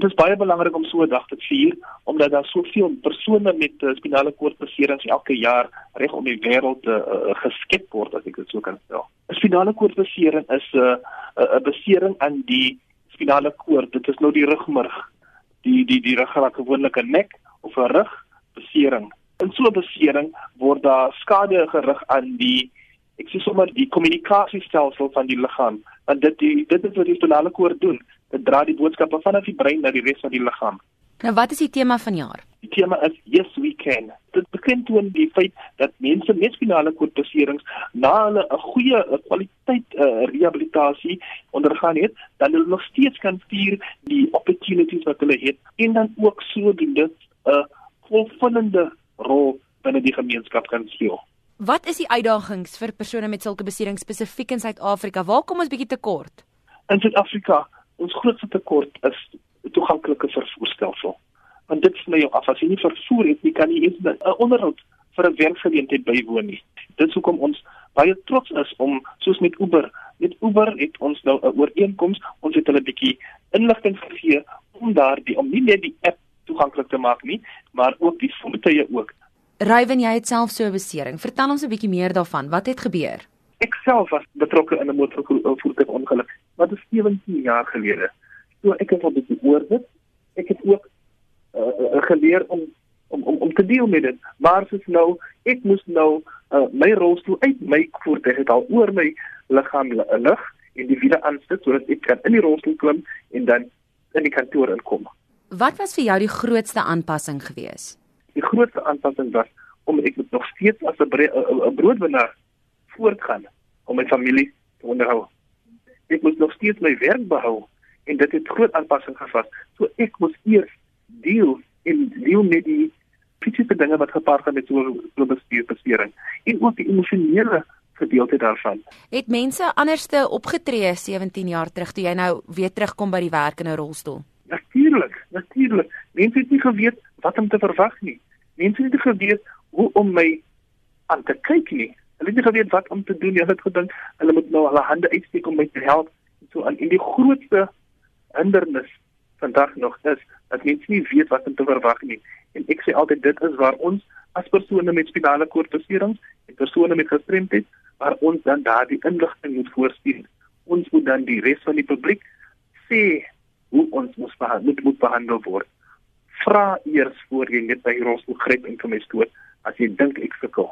Dit is baie belangrik om so 'n dag te vier omdat daar soveel persone met uh, spinale koordbeserings elke jaar reg om die wêreld uh, uh, geskep word as ek dit so kan stel. 'n Spinale koordbesering is 'n uh, 'n uh, besering aan die spinale koord. Dit is nou die rugmurg. Die die die ruggraat gewoonlik 'n nek of 'n rug besering. In so 'n besering word daar skade gerig aan die ek sê sommer die kommunikasiestelsel van die liggaam. Want dit die, dit is wat die spinale koord doen dit dra die boodskappe vanaf die brein na die res van die liggaam. Nou wat is die tema van jaar? Die tema is yes we can. Dit begin toe in die feit dat mense met spinale koordbeserings na hulle 'n goeie kwaliteit uh, rehabilitasie ondergaan het, dan hulle nog steeds kan vier die opportunities wat hulle het en dan ook sodoende 'n uh, volvullende rol binne die gemeenskap kan speel. Wat is die uitdagings vir persone met sulke beserings spesifiek in Suid-Afrika? Waar kom ons bietjie tekort? In Suid-Afrika ons grootste tekort is 'n toeganklike vervoerstelsel. Want dit sny jou af as jy nie vervoer het nie, kan jy eens 'n onderhoud vir 'n werkgeleentheid bywoon nie. Dit is hoekom ons baie trots is om soos met Uber, met Uber het ons nou 'n ooreenkoms, ons het hulle 'n bietjie inligting gegee om daardie om nie net die app toeganklik te maak nie, maar ook die voertuie ook. Rywen, jy het self so 'n besering. Vertel ons 'n bietjie meer daarvan. Wat het gebeur? Ek self was betrokke in 'n motorvoertuigongeluk wat is 17 jaar gelede. So ek het al bietjie oor dit. Ek het ook uh, uh, geleer om om om om te deel met dit. Maar soos nou, ek moes nou uh, my rolstoel uit my voertuig het al oor my liggaam lig en die wiele aansit sodat ek kan in die rolstoel klim en dan in die kantoor inkom. Wat was vir jou die grootste aanpassing geweest? Die grootste aanpassing was om ek nog steeds as 'n broodwinner voortgaan om my familie te onderhou ek moet nog steeds my werk behou en dit het groot aanpassing gevas. So ek moet eers deel in deel met die fisiese dinge wat gepaard gaan met so 'n bestuurbestering en ook die emosionele gedeelte daarvan. Het mense anderste opgetree 17 jaar terug toe jy nou weer terugkom by die werk in 'n rolstoel? Natuurlik, natuurlik. Mense het nie geweet wat om te verwag nie. Mense het nie geweet hoe om my aan te kyk nie. Hulle het nie geweet wat om te doen nie. Hulle het gedink hulle moet nou hulle hande uitsteek om my te help. So aan en die grootste hindernis vandag nog is dat mense nie weet wat om te verwag nie. En ek sê altyd dit is waar ons as persone met spinale koordbeserings en persone met gestremdheid waar ons dan daardie inligting moet voorsien. Ons moet dan die res van die publiek sê hoe ons moet behandel, moet behandel word. Vra eers voor jy net by rolstoel gryp en vir my stoot as jy dink ek sukkel.